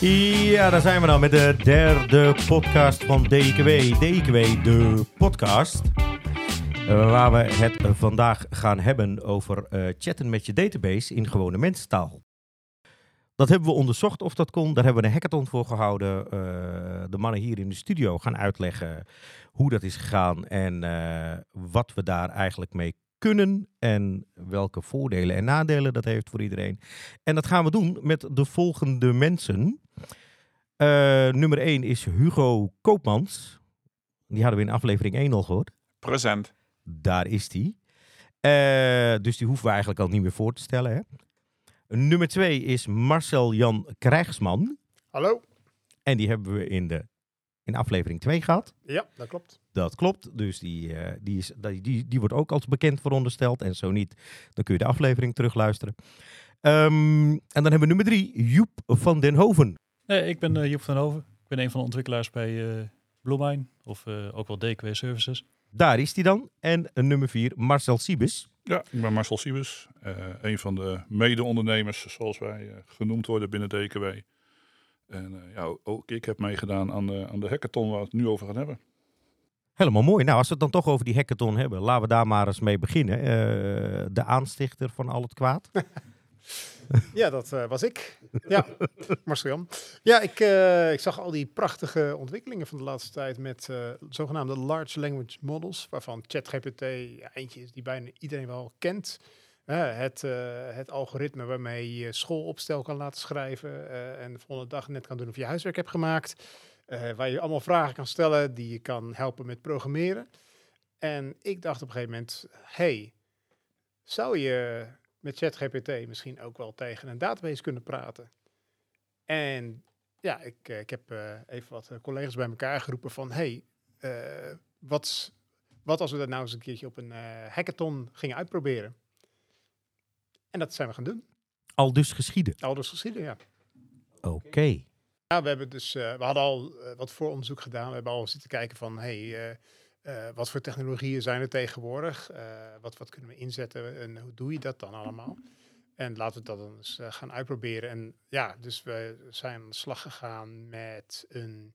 Ja, daar zijn we dan met de derde podcast van DKW. DKW, de podcast. Uh, waar we het vandaag gaan hebben over uh, chatten met je database in gewone mensentaal. Dat hebben we onderzocht of dat kon. Daar hebben we een hackathon voor gehouden. de mannen hier in de studio gaan uitleggen hoe dat is gegaan en wat we daar eigenlijk mee kunnen en welke voordelen en nadelen dat heeft voor iedereen. En dat gaan we doen met de volgende mensen. Uh, nummer 1 is Hugo Koopmans. Die hadden we in aflevering 1 al gehoord. Present. Daar is die. Uh, dus die hoeven we eigenlijk al niet meer voor te stellen. Hè? Nummer 2 is Marcel Jan Krijgsman. Hallo. En die hebben we in, de, in aflevering 2 gehad. Ja, dat klopt. Dat klopt. Dus die, uh, die, is, die, die, die wordt ook als bekend verondersteld. En zo niet, dan kun je de aflevering terugluisteren. Um, en dan hebben we nummer 3, Joep van den Hoven. Nee, ik ben uh, Joep van Hoven. Ik ben een van de ontwikkelaars bij uh, Bluemine, of uh, ook wel DKW Services. Daar is hij dan. En nummer vier, Marcel Siebes. Ja, ik ben Marcel Siebes. een van de mede-ondernemers, zoals wij genoemd worden binnen DKW. En ja, ook ik heb meegedaan aan de, aan de hackathon waar we het nu over gaan hebben. Helemaal mooi. Nou, als we het dan toch over die hackathon hebben, laten we daar maar eens mee beginnen. de aanstichter van al het kwaad. Ja, dat uh, was ik. Ja, Marcel Ja, ik, uh, ik zag al die prachtige ontwikkelingen van de laatste tijd met uh, zogenaamde large language models, waarvan ChatGPT eentje is die bijna iedereen wel kent. het, het algoritme waarmee je schoolopstel kan laten schrijven en de volgende dag net kan doen of je huiswerk hebt gemaakt. waar je allemaal vragen kan stellen die je kan helpen met programmeren. En ik dacht op een gegeven moment, hey, zou je met ChatGPT misschien ook wel tegen een database kunnen praten. En ja, ik, eh, ik heb uh, even wat eh, collega's bij elkaar geroepen van, hey, uh, wat, wat als we dat nou eens een keertje op een uh, hackathon gingen uitproberen? En dat zijn we gaan doen. Al dus geschieden? Al dus geschieden, ja. Oké. Okay. Ja, we hebben dus, we hadden al wat vooronderzoek gedaan. We hebben al zitten kijken van, hey, uh, wat voor technologieën zijn er tegenwoordig? Uh, wat, wat kunnen we inzetten en hoe doe je dat dan allemaal? En laten we dat dan eens uh, gaan uitproberen. En ja, dus we zijn aan de slag gegaan met een,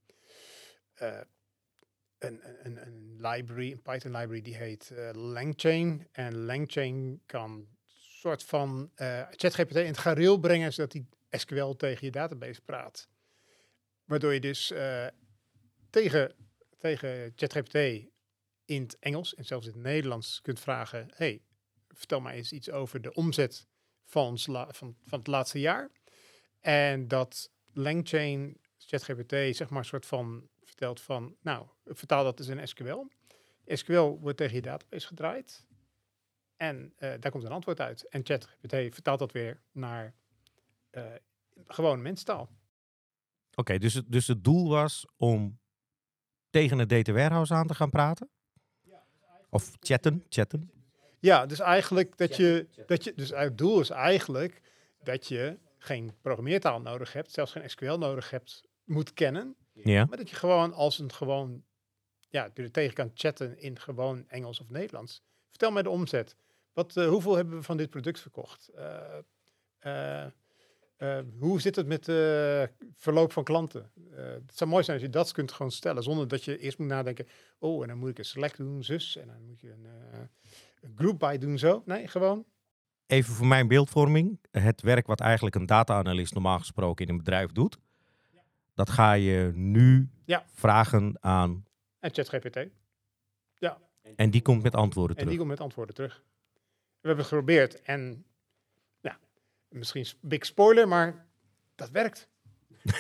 een, een, een, library, een Python library, die heet LangChain. En LangChain kan soort van ChatGPT in het gareel brengen, zodat hij SQL tegen je database praat. Waardoor je dus tegen, tegen ChatGPT in het Engels en zelfs in het Nederlands kunt vragen: hey, vertel mij eens iets over de omzet van, ons van, van het laatste jaar. En dat LangChain, ChatGPT, zeg maar een soort van vertelt van, nou, vertaal dat eens in SQL. SQL wordt tegen je database gedraaid. En uh, daar komt een antwoord uit. En ChatGPT vertaalt dat weer naar uh, gewoon mensentaal. Oké, dus, dus het doel was om tegen het data warehouse aan te gaan praten? Of chatten, chatten. Ja, dus eigenlijk dat je, dat je, dus het doel is eigenlijk dat je geen programmeertaal nodig hebt, zelfs geen SQL nodig hebt, moet kennen. Ja. Maar dat je gewoon als een gewoon, ja, dat je tegen kan chatten in gewoon Engels of Nederlands. Vertel mij de omzet. Wat, uh, hoeveel hebben we van dit product verkocht? Uh, uh, uh, hoe zit het met de verloop van klanten? Uh, het zou mooi zijn als je dat kunt gewoon stellen, zonder dat je eerst moet nadenken, oh, en dan moet ik een select doen, zus, en dan moet je een, uh, een group by doen, zo. Nee, gewoon. Even voor mijn beeldvorming, het werk wat eigenlijk een data-analyst normaal gesproken in een bedrijf doet, ja. dat ga je nu ja. vragen aan... En ChatGPT. Ja. En die komt met antwoorden terug. En die komt met antwoorden terug. We hebben geprobeerd en Misschien big spoiler, maar dat werkt.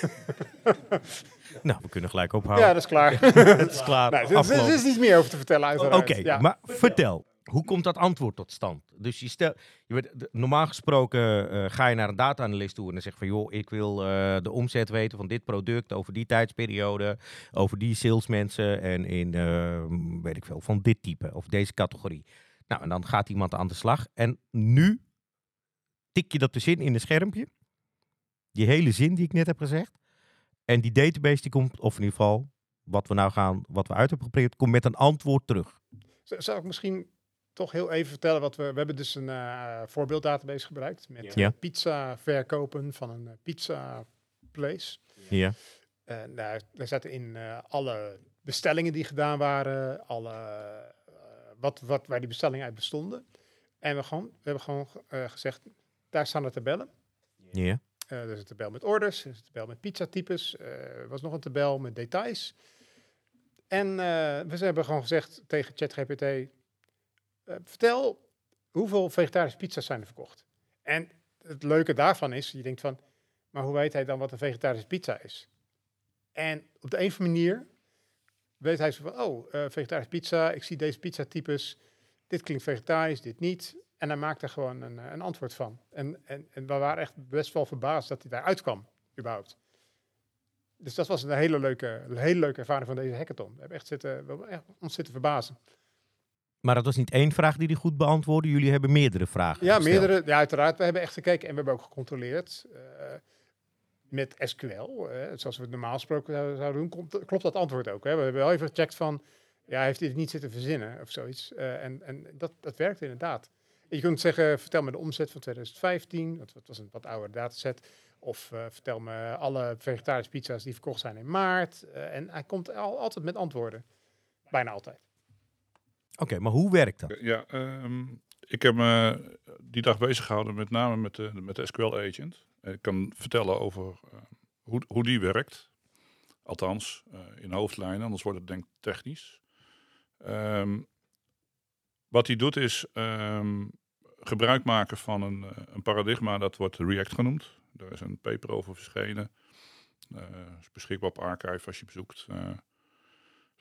nou, we kunnen gelijk ophouden. Ja, dat is klaar. het is klaar. Nou, er, is niets meer over te vertellen uiteraard. Oké, ja. maar vertel. Hoe komt dat antwoord tot stand? Dus je stel, je weet, normaal gesproken uh, ga je naar een data-analyst toe en dan zeg van joh, ik wil uh, de omzet weten van dit product over die tijdsperiode, over die salesmensen en in, uh, weet ik veel, van dit type of deze categorie. Nou, en dan gaat iemand aan de slag. En nu tik je dat dus in in een schermpje. Die hele zin die ik net heb gezegd. En die database die komt, of in ieder geval wat we nou gaan, wat we uit hebben geprobeerd, komt met een antwoord terug. Zou ik misschien toch heel even vertellen wat we. We hebben dus een uh, voorbeelddatabase gebruikt met ja. uh, pizza verkopen van een uh, pizza Place. Ja. En daar, daar zaten in eh, alle bestellingen die gedaan waren, alle, eh, wat, wat, waar die bestellingen uit bestonden. En we, gewoon, we hebben gewoon eh, gezegd, daar staan de tabellen. Ja. Eh, er is een tabel met orders, er is een tabel met pizzatypes, eh, er was nog een tabel met details. En eh, we hebben gewoon gezegd tegen ChatGPT, eh, vertel hoeveel vegetarische pizza's zijn er verkocht. En het leuke daarvan is, je denkt van, maar hoe weet hij dan wat een vegetarische pizza is? En op de een of andere manier weet hij zo van, oh, eh vegetarische pizza, ik zie deze pizzatypes, dit klinkt vegetarisch, dit niet. En hij maakt er gewoon een, eh, een antwoord van. En, en, en we waren echt best wel verbaasd dat hij daar uitkwam, überhaupt. Dus dat was een hele leuke, een hele leuke ervaring van deze hackathon. We hebben echt zitten, we hebben echt ons zitten verbazen. Maar dat was niet één vraag die hij goed beantwoordde. Jullie hebben meerdere vragen Ja, gesteld. meerdere. Ja, uiteraard. We hebben echt gekeken en we hebben ook gecontroleerd eh, met SQL. eh, zoals we het normaal gesproken zouden doen. Klopt, klopt dat antwoord ook? Hè? We hebben wel even gecheckt van, ja, heeft hij het niet zitten verzinnen of zoiets? En en dat, dat werkt inderdaad. Je kunt zeggen, vertel me de omzet van 2015. Dat, dat was een wat oudere dataset. Of eh, vertel me alle vegetarische pizza's die verkocht zijn in maart. Eh, en hij komt al, altijd met antwoorden. Bijna altijd. Oké, maar hoe werkt dat? Ja, ehm, ik heb me die dag bezig gehouden met name met de, met de SQL agent. En Ik kan vertellen over eh, hoe, hoe die werkt. Althans, eh, in hoofdlijnen, anders wordt het denk ik technisch. Ehm, wat hij doet is ehm, gebruik maken van een, eh, een paradigma dat wordt React genoemd. Daar is een paper over verschenen. Eh, is beschikbaar op Archive als je bezoekt. Eh,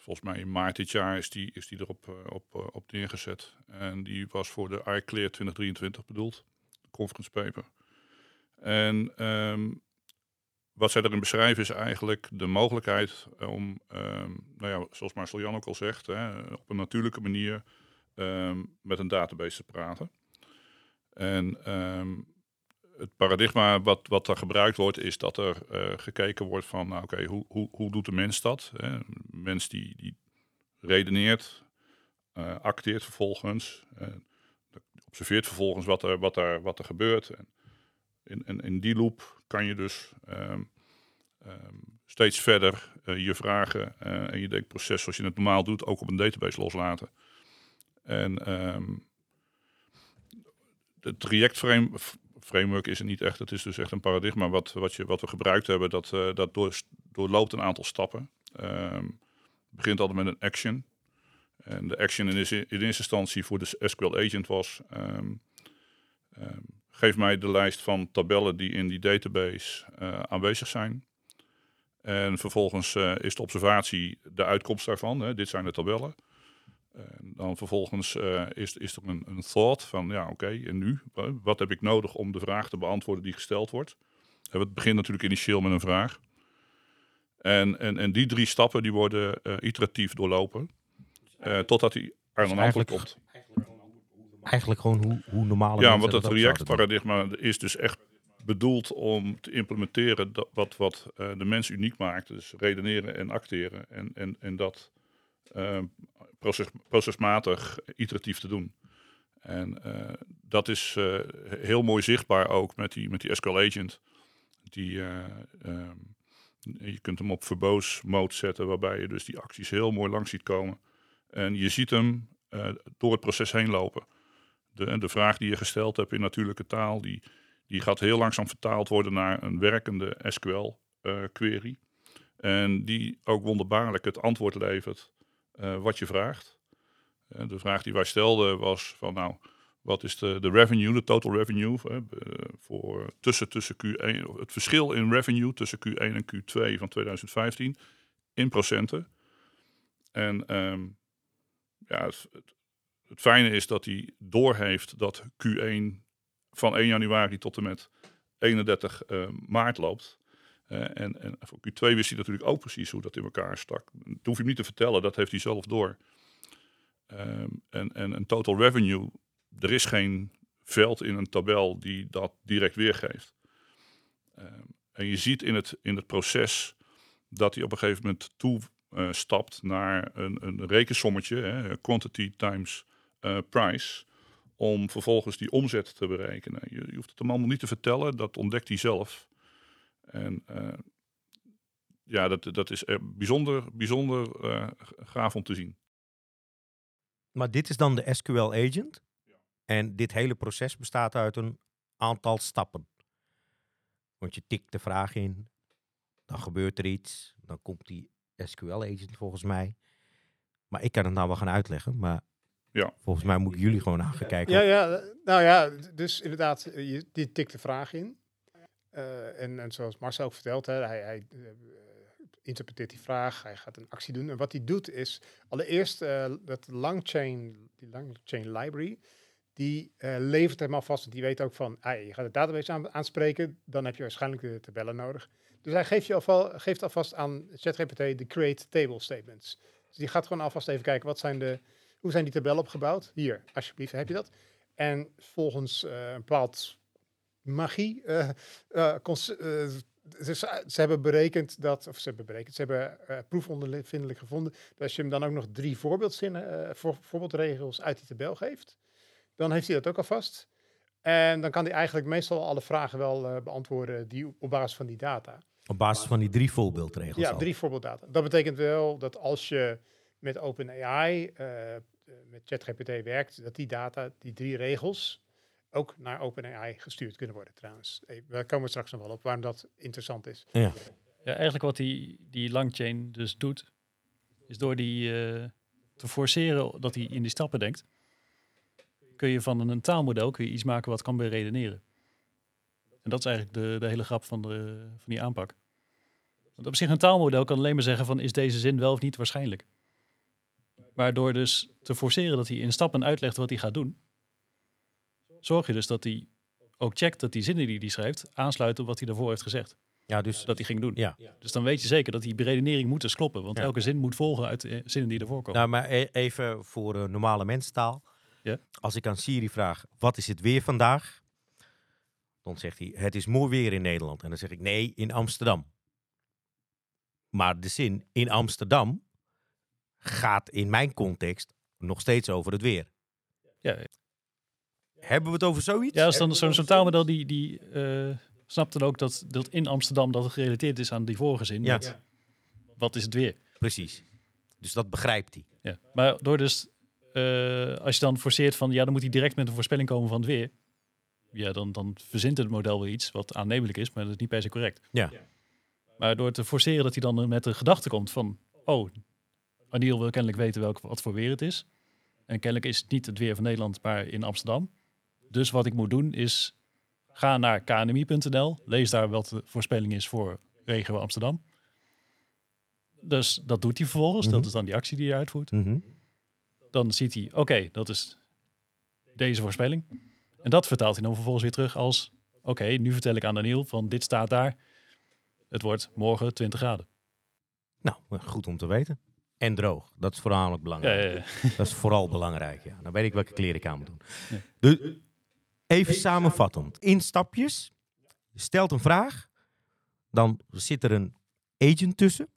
Volgens mij in maart dit jaar is die, is die erop op, op neergezet. En die was voor de iClear 2023 bedoeld. De conference paper. En ehm, wat zij erin beschrijven is eigenlijk de mogelijkheid om, ehm, nou ja, zoals Marcel Jan ook al zegt, hè, op een natuurlijke manier ehm, met een database te praten. En ehm, het paradigma wat, wat daar gebruikt wordt, is dat er eh, gekeken wordt van, nou, oké, hoe, hoe, hoe doet de mens dat? Hè? Een mens die, die redeneert, eh, acteert vervolgens, eh, observeert vervolgens wat er, wat er, wat er gebeurt. En in, in, die loop kan je dus ehm, ehm, steeds verder je vragen en je denkproces zoals je het normaal doet, ook op een database loslaten. En het React frame, framework is het niet echt. Het is dus echt een paradigma wat, wat, je, wat we gebruikt hebben. Dat, eh, dat door, doorloopt een aantal stappen. Ehm, het begint altijd met een action. En de action in, is- in eerste instantie voor de SQL agent was... ehm, ehm, geef mij de lijst van tabellen die in die database eh, aanwezig zijn. En vervolgens eh, is de observatie de uitkomst daarvan. Hè. Dit zijn de tabellen. En dan vervolgens eh, is, is er een, een thought van, ja oké, en nu? Wa- Wat heb ik nodig om de vraag te beantwoorden die gesteld wordt? En het begint natuurlijk initieel met een vraag. En, en, en die drie stappen die worden eh, iteratief doorlopen. eh, totdat hij er Dus een antwoord komt. Eigenlijk gewoon hoe, hoe normale Ja, want dat het. React-paradigma is dus echt bedoeld om te implementeren dat, wat, wat eh, de mens uniek maakt. Dus redeneren en acteren. En, en, en dat eh, proces, procesmatig iteratief te doen. En eh, dat is eh, heel mooi zichtbaar ook met die, met die SQL agent. Die, eh, ehm, je kunt hem op verbose mode zetten, waarbij je dus die acties heel mooi langs ziet komen. En je ziet hem door het proces heen lopen. De, de vraag die je gesteld hebt in natuurlijke taal, die, die gaat heel langzaam vertaald worden naar een werkende SQL-query. en die ook wonderbaarlijk het antwoord levert wat je vraagt. Eh, de vraag die wij stelden was van nou, wat is de, de revenue, de total revenue eh, voor tussen, tussen Q1, of het verschil in revenue tussen Q1 en Q2 van 2015 in procenten. En ehm, ja, het, het, het fijne is dat hij doorheeft dat Q1 van 1 januari tot en met 31 eh, maart loopt. Eh, en, en voor Q2 wist hij natuurlijk ook precies hoe dat in elkaar stak. Dat hoef je niet te vertellen, dat heeft hij zelf door. Ehm, en, en een total revenue, er is geen veld in een tabel die dat direct weergeeft. Ehm, en je ziet in het, in het proces dat hij op een gegeven moment toe eh, stapt naar een, een rekensommetje, hè, quantity times eh, price, om vervolgens die omzet te berekenen. Je, je hoeft het hem allemaal niet te vertellen, dat ontdekt hij zelf. En uh, ja, dat, dat is bijzonder, bijzonder uh, gaaf om te zien. Maar dit is dan de SQL agent. En dit hele proces bestaat uit een aantal stappen. Want je tikt de vraag in, dan gebeurt er iets, dan komt die SQL agent volgens mij. Maar ik kan het nou wel gaan uitleggen, maar ja. volgens mij moeten jullie gewoon aan gaan kijken. Ja, ja, nou ja, dus inderdaad, je, je tikt de vraag in. Uh, en, zoals Marcel ook vertelt, hè, hij, hij uh, interpreteert die vraag, hij gaat een actie doen. En wat hij doet is, allereerst uh, dat langchain, die langchain library, die levert hem alvast, die weet ook van, ah, je gaat de database aan, aanspreken, dan heb je waarschijnlijk de tabellen nodig. Dus hij geeft, je alval, geeft alvast aan ChatGPT de create table statements. Dus die gaat gewoon alvast even kijken, wat zijn de, hoe zijn die tabellen opgebouwd? Hier, alsjeblieft, heb je dat? En volgens een bepaald magie. Uh, uh, ze, ze, hebben berekend dat, of ze hebben berekend, ze hebben uh, proefondervindelijk gevonden dat als je hem dan ook nog drie voorbeeldzinnen, voor, voorbeeldregels uit die tabel geeft, dan heeft hij dat ook al vast. En dan kan hij eigenlijk meestal alle vragen wel beantwoorden die op basis van die data. Op basis van die drie voorbeeldregels? Ja, drie voorbeelddata. Dat betekent wel dat als je met OpenAI, met ChatGPT werkt, dat die data, die drie regels, ook naar OpenAI gestuurd kunnen worden trouwens. We komen straks nog wel op waarom dat interessant is. Ja, ja eigenlijk wat die, die langchain dus doet, is door die uh, te forceren dat hij in die stappen denkt, kun je van een taalmodel kun je iets maken wat kan beredeneren. En dat is eigenlijk de, de hele grap van, de, van die aanpak. Want op zich een taalmodel kan alleen maar zeggen van is deze zin wel of niet waarschijnlijk. Maar door dus te forceren dat hij in stappen uitlegt wat hij gaat doen, zorg je dus dat hij ook checkt dat die zinnen die hij schrijft aansluiten op wat hij daarvoor heeft gezegd. Ja, dus dat hij ging doen. Ja. Dus dan weet je zeker dat die beredenering moet dus kloppen. Want elke zin moet volgen uit de zinnen die ervoor komen. Nou, maar e- even voor uh, normale mensentaal. Ja? Als ik aan Siri vraag, wat is het weer vandaag? Dan zegt hij, het is mooi weer in Nederland. En dan zeg ik, nee, in Amsterdam. Maar de zin in Amsterdam gaat in mijn context nog steeds over het weer. Hebben we het over zoiets? Ja, als dan zo'n zo taalmodel die, die uh, snapt dan ook dat, dat in Amsterdam dat het gerelateerd is aan die vorige zin. Ja. wat is het weer? Precies. Dus dat begrijpt hij. Ja. Maar door dus, uh, als je dan forceert van, ja, dan moet hij direct met een voorspelling komen van het weer. Ja, dan, dan verzint het model weer iets wat aannemelijk is, maar dat is niet per se correct. Ja. Maar door te forceren dat hij dan met de gedachte komt van, oh, Aniel wil kennelijk weten welk, wat voor weer het is. En kennelijk is het niet het weer van Nederland, maar in Amsterdam. Dus wat ik moet doen is ga naar knmi.nl, lees daar wat de voorspelling is voor regio Amsterdam. Dus dat doet hij vervolgens, dat mhm. is dan die actie die hij uitvoert. Mhm. Dan ziet hij, oké, dat is deze voorspelling. En dat vertaalt hij dan vervolgens weer terug als, oké, nu vertel ik aan Daniel van dit staat daar. Het wordt morgen 20 graden. Nou, goed om te weten. En droog. Dat is voornamelijk belangrijk. Ja, ja, ja. Dat is vooral belangrijk. Ja. Dan weet ik welke kleren ik aan moet doen. Dus Even samenvattend. In stapjes. Je stelt een vraag. Dan zit er een agent tussen.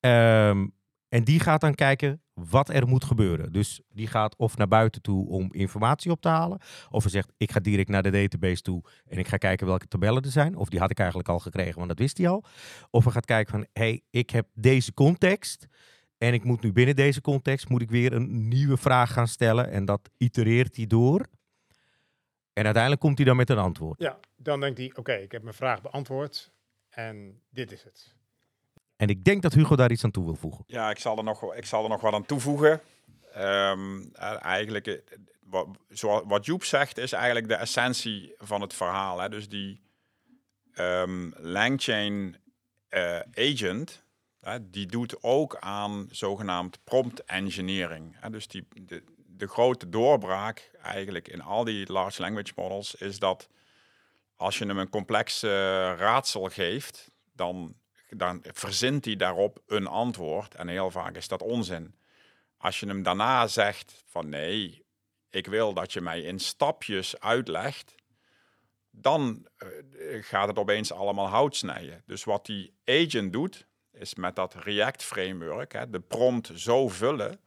Um, en die gaat dan kijken wat er moet gebeuren. Dus die gaat of naar buiten toe om informatie op te halen. Of hij zegt, ik ga direct naar de database toe en ik ga kijken welke tabellen er zijn. Of die had ik eigenlijk al gekregen, want dat wist hij al. Of hij gaat kijken van, hé, hey, ik heb deze context. En ik moet nu binnen deze context, moet ik weer een nieuwe vraag gaan stellen. En dat itereert hij door. En uiteindelijk komt hij dan met een antwoord. Ja, dan denkt hij, oké, ik heb mijn vraag beantwoord en dit is het. En ik denk dat Hugo daar iets aan toe wil voegen. Ja, ik zal er nog, ik zal er nog wat aan toevoegen. Um, eigenlijk, eh, wat, zoals, wat Joep zegt, is eigenlijk de essentie van het verhaal. Hè? Dus die um, Langchain uh, agent, die doet ook aan zogenaamd prompt engineering. Hè? Dus die, de, de grote doorbraak eigenlijk in al die large language models is dat als je hem een complex uh, raadsel geeft, dan, dan verzint hij daarop een antwoord. En heel vaak is dat onzin. Als je hem daarna zegt van nee, ik wil dat je mij in stapjes uitlegt, dan uh, gaat het opeens allemaal hout snijden. Dus wat die agent doet, is met dat React framework, de prompt zo vullen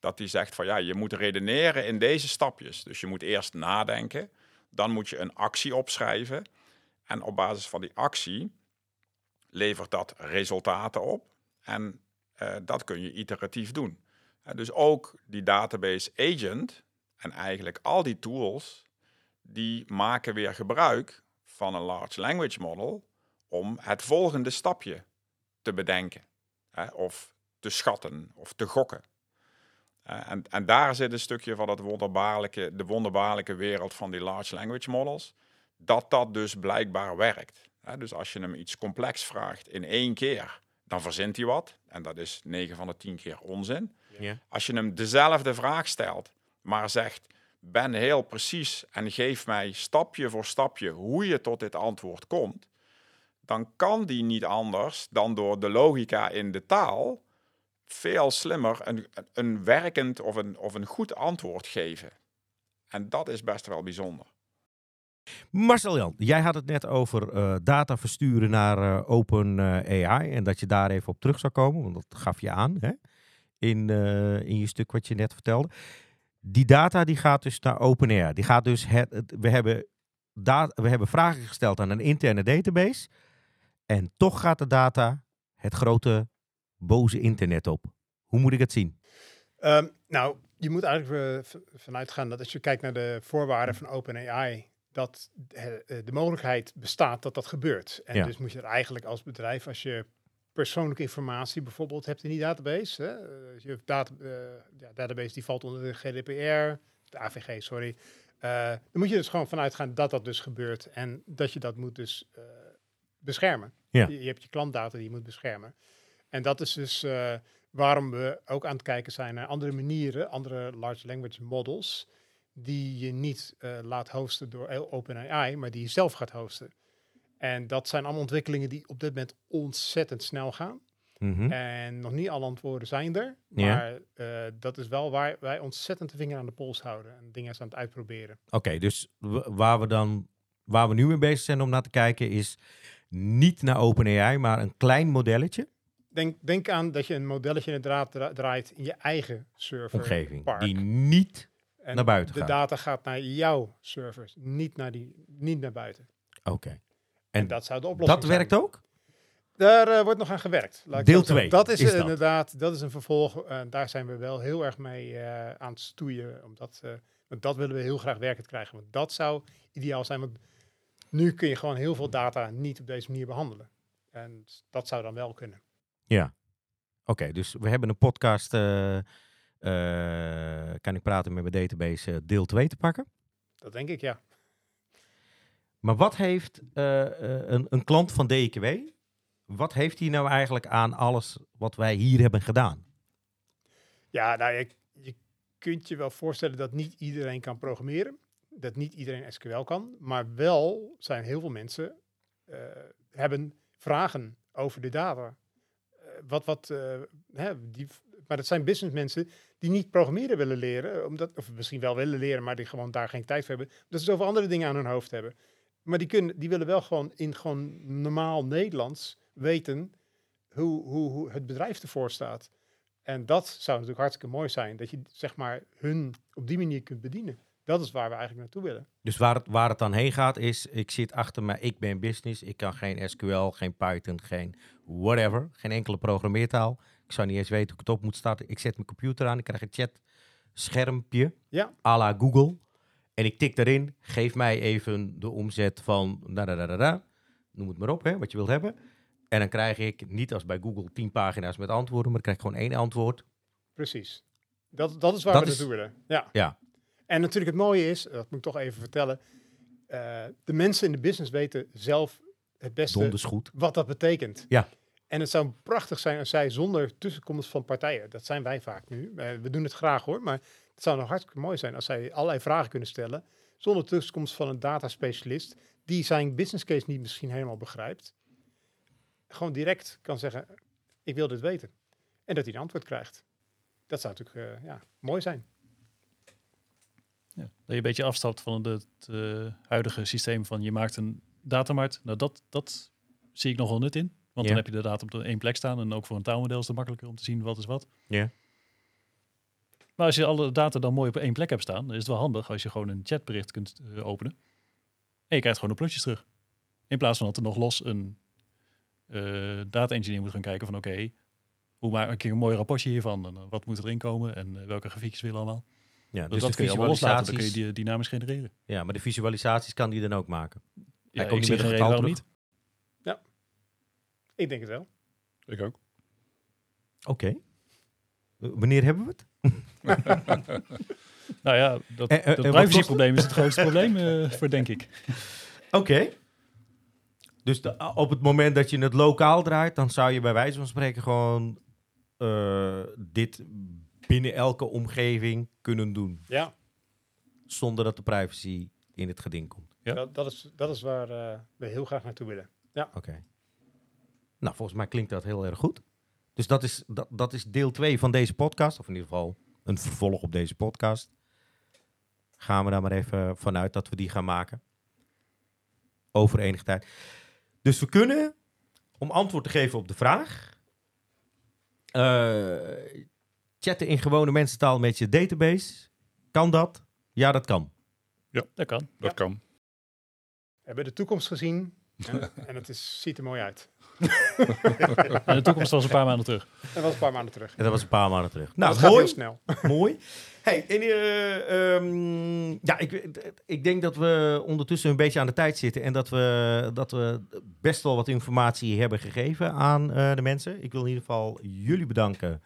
dat hij zegt van ja, je moet redeneren in deze stapjes. Dus je moet eerst nadenken, dan moet je een actie opschrijven. En op basis van die actie levert dat resultaten op. En uh, dat kun je iteratief doen. Uh, dus ook die database agent en eigenlijk al die tools, die maken weer gebruik van een large language model om het volgende stapje te bedenken. of te schatten of te gokken. Uh, en, en, daar zit een stukje van dat wonderbaarlijke, de wonderbaarlijke wereld van die large language models. Dat dat dus blijkbaar werkt. Dus als je hem iets complex vraagt in één keer, dan verzint hij wat. En dat is 9 van de 10 keer onzin. Ja. Als je hem dezelfde vraag stelt, maar zegt: ben heel precies en geef mij stapje voor stapje hoe je tot dit antwoord komt, dan kan die niet anders dan door de logica in de taal veel slimmer een, een werkend of een, of een goed antwoord geven. En dat is best wel bijzonder. Marcel Jan, jij had het net over uh, data versturen naar uh, Open uh, AI en dat je daar even op terug zou komen, want dat gaf je aan hè? In, in je stuk wat je net vertelde. Die data die gaat dus naar OpenAI. Die gaat dus het, we, hebben we hebben vragen gesteld aan een interne database en toch gaat de data het grote boze internet op. Hoe moet ik het zien? Um, nou, je moet eigenlijk vanuit gaan dat als je kijkt naar de voorwaarden van OpenAI, dat eh, de mogelijkheid bestaat dat dat gebeurt. En dus moet je er eigenlijk als bedrijf, als je persoonlijke informatie bijvoorbeeld hebt in die database, hè, eh, je data, uh, ja, database die valt onder de GDPR, de AVG, sorry, uh, dan moet je dus gewoon vanuit gaan dat dat dus gebeurt en dat je dat moet dus beschermen. Ja. Je, je, hebt je klantdata die je moet beschermen. En dat is dus waarom we ook aan het kijken zijn naar andere manieren, andere large language models, die je niet uh, laat hosten door OpenAI, maar die je zelf gaat hosten. En dat zijn allemaal ontwikkelingen die op dit moment ontzettend snel gaan. Mm-hmm. En nog niet alle antwoorden zijn er. Maar uh, dat is wel waar wij ontzettend de vinger aan de pols houden en dingen aan het uitproberen. Oké, dus waar we dan waar we nu mee bezig zijn om naar te kijken is niet naar OpenAI, maar een klein modelletje. Denk, denk aan dat je een modelletje inderdaad draait in je eigen server. Omgeving. Park. Die niet en naar buiten de data gaat naar jouw servers, niet naar, die, niet naar buiten. Oké. En, dat zou de oplossing Dat werkt ook? Daar uh, wordt nog aan gewerkt. Deel 2. Dat is, is dat. inderdaad, dat is een vervolg. Uh, daar zijn we wel heel erg mee uh, aan het stoeien. Omdat, want dat willen we heel graag werkend krijgen. Want dat zou ideaal zijn. Want nu kun je gewoon heel veel data niet op deze manier behandelen. En dat zou dan wel kunnen. Ja. Oké, okay, dus we hebben een podcast uh, kan ik praten met mijn database uh, deel 2 te pakken? Dat denk ik, ja. Maar wat heeft een, een, klant van DKW, wat heeft hij nou eigenlijk aan alles wat wij hier hebben gedaan? Ja, nou, je, je kunt je wel voorstellen dat niet iedereen kan programmeren. Dat niet iedereen SQL kan. Maar wel zijn heel veel mensen hebben vragen over de data. Wat, wat, hè, die, maar dat zijn businessmensen die niet programmeren willen leren, omdat, of misschien wel willen leren, maar die gewoon daar geen tijd voor hebben. Dat ze zoveel andere dingen aan hun hoofd hebben. Maar die, kunnen, die willen wel gewoon in gewoon normaal Nederlands weten hoe, hoe, hoe het bedrijf ervoor staat. En dat zou natuurlijk hartstikke mooi zijn, dat je zeg maar hun op die manier kunt bedienen. Dat is waar we eigenlijk naartoe willen. Dus waar het, waar het dan heen gaat is, ik zit achter me, ik ben business, ik kan geen SQL, geen Python, geen whatever, geen enkele programmeertaal. Ik zou niet eens weten hoe ik het op moet starten. Ik zet mijn computer aan, ik krijg een chat schermpje, ja. à la Google. En ik tik daarin, geef mij even de omzet van, da, da, da, da, noem het maar op, hè, wat je wilt hebben. En dan krijg ik, niet als bij Google, tien pagina's met antwoorden, maar dan krijg ik gewoon één antwoord. Precies. Dat, dat is waar we naartoe willen. Ja. ja. En natuurlijk het mooie is, dat moet ik toch even vertellen, uh, de mensen in de business weten zelf het beste goed. wat dat betekent. Ja. En het zou prachtig zijn als zij zonder tussenkomst van partijen, dat zijn wij vaak nu, eh, we doen het graag hoor, maar het zou nog hartstikke mooi zijn als zij allerlei vragen kunnen stellen, zonder tussenkomst van een dataspecialist, die zijn business case niet misschien helemaal begrijpt. Gewoon direct kan zeggen, ik wil dit weten. En dat hij een antwoord krijgt. Dat zou natuurlijk uh, ja, mooi zijn. Ja, dat je een beetje afstapt van het uh, huidige systeem van je maakt een datamarkt. Nou, dat, dat zie ik nogal nut in. Want dan heb je de data op één plek staan. En ook voor een taalmodel is het makkelijker om te zien wat is wat. Ja. Maar als je alle data dan mooi op één plek hebt staan, dan is het wel handig als je gewoon een chatbericht kunt uh, openen. En je krijgt gewoon de plotjes terug. In plaats van dat er nog los een eh, data engineer moet gaan kijken van oké, hoe maak ik een mooi rapportje hiervan? En, eh, wat moet erin komen en eh, welke grafiekjes willen allemaal? Ja, Dus dus dat kun je loslaten, dan kun je visualisaties. die dynamisch genereren. Ja, maar de visualisaties kan die dan ook maken. Ja, komt ik niet zie met een getal niet. Ik denk het wel. Ik ook. Oké. Eh, Wanneer hebben we het? Nou ja, dat, Eh, eh, dat en wat privacyprobleem is het grootste probleem eh, voor, denk ik. Oké. Dus de- op het moment dat je het lokaal draait, dan zou je bij wijze van spreken gewoon eh, dit binnen elke omgeving kunnen doen. Ja, Zonder dat de privacy in het geding komt. Ja. dat, dat, is, dat is waar eh, we heel graag naartoe willen. Oké. Nou, volgens mij klinkt dat heel erg goed. Dus dat is, dat, dat is deel 2 van deze podcast. Of in ieder geval een vervolg op deze podcast. Gaan we daar maar even vanuit dat we die gaan maken. Over enige tijd. Dus we kunnen, om antwoord te geven op de vraag... eh, chatten in gewone mensentaal met je database. Kan dat? Ja, dat kan. Dat kan. Dat Ja. kan. We hebben de toekomst gezien en, en het is, ziet er mooi uit. En de toekomst was een paar maanden terug. Dat was een paar maanden terug. En dat was een paar maanden terug. Nou, dat gaat mooi. heel snel. Mooi. Hey, en, eh, ehm, ja, ik, ik denk dat we ondertussen een beetje aan de tijd zitten en dat we, dat we best wel wat informatie hebben gegeven aan eh, de mensen. Ik wil in ieder geval jullie bedanken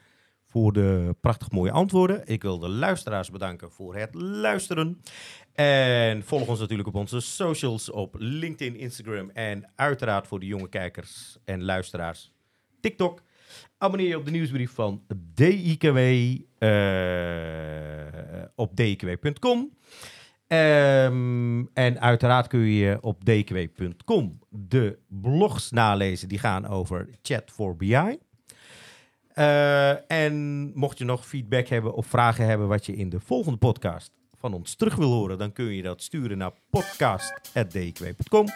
voor de prachtig mooie antwoorden. Ik wil de luisteraars bedanken voor het luisteren. En volg ons natuurlijk op onze socials op LinkedIn, Instagram en uiteraard voor de jonge kijkers en luisteraars TikTok. Abonneer je op de nieuwsbrief van DIKW eh, op dikw.com. Ehm, en uiteraard kun je op dikw.com de blogs nalezen die gaan over Chat for BI. Eh, en mocht je nog feedback hebben of vragen hebben wat je in de volgende podcast van ons terug wil horen, dan kun je dat sturen naar podcast.dikw.com.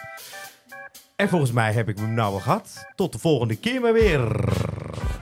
En volgens mij heb ik hem nou al gehad. Tot de volgende keer maar weer.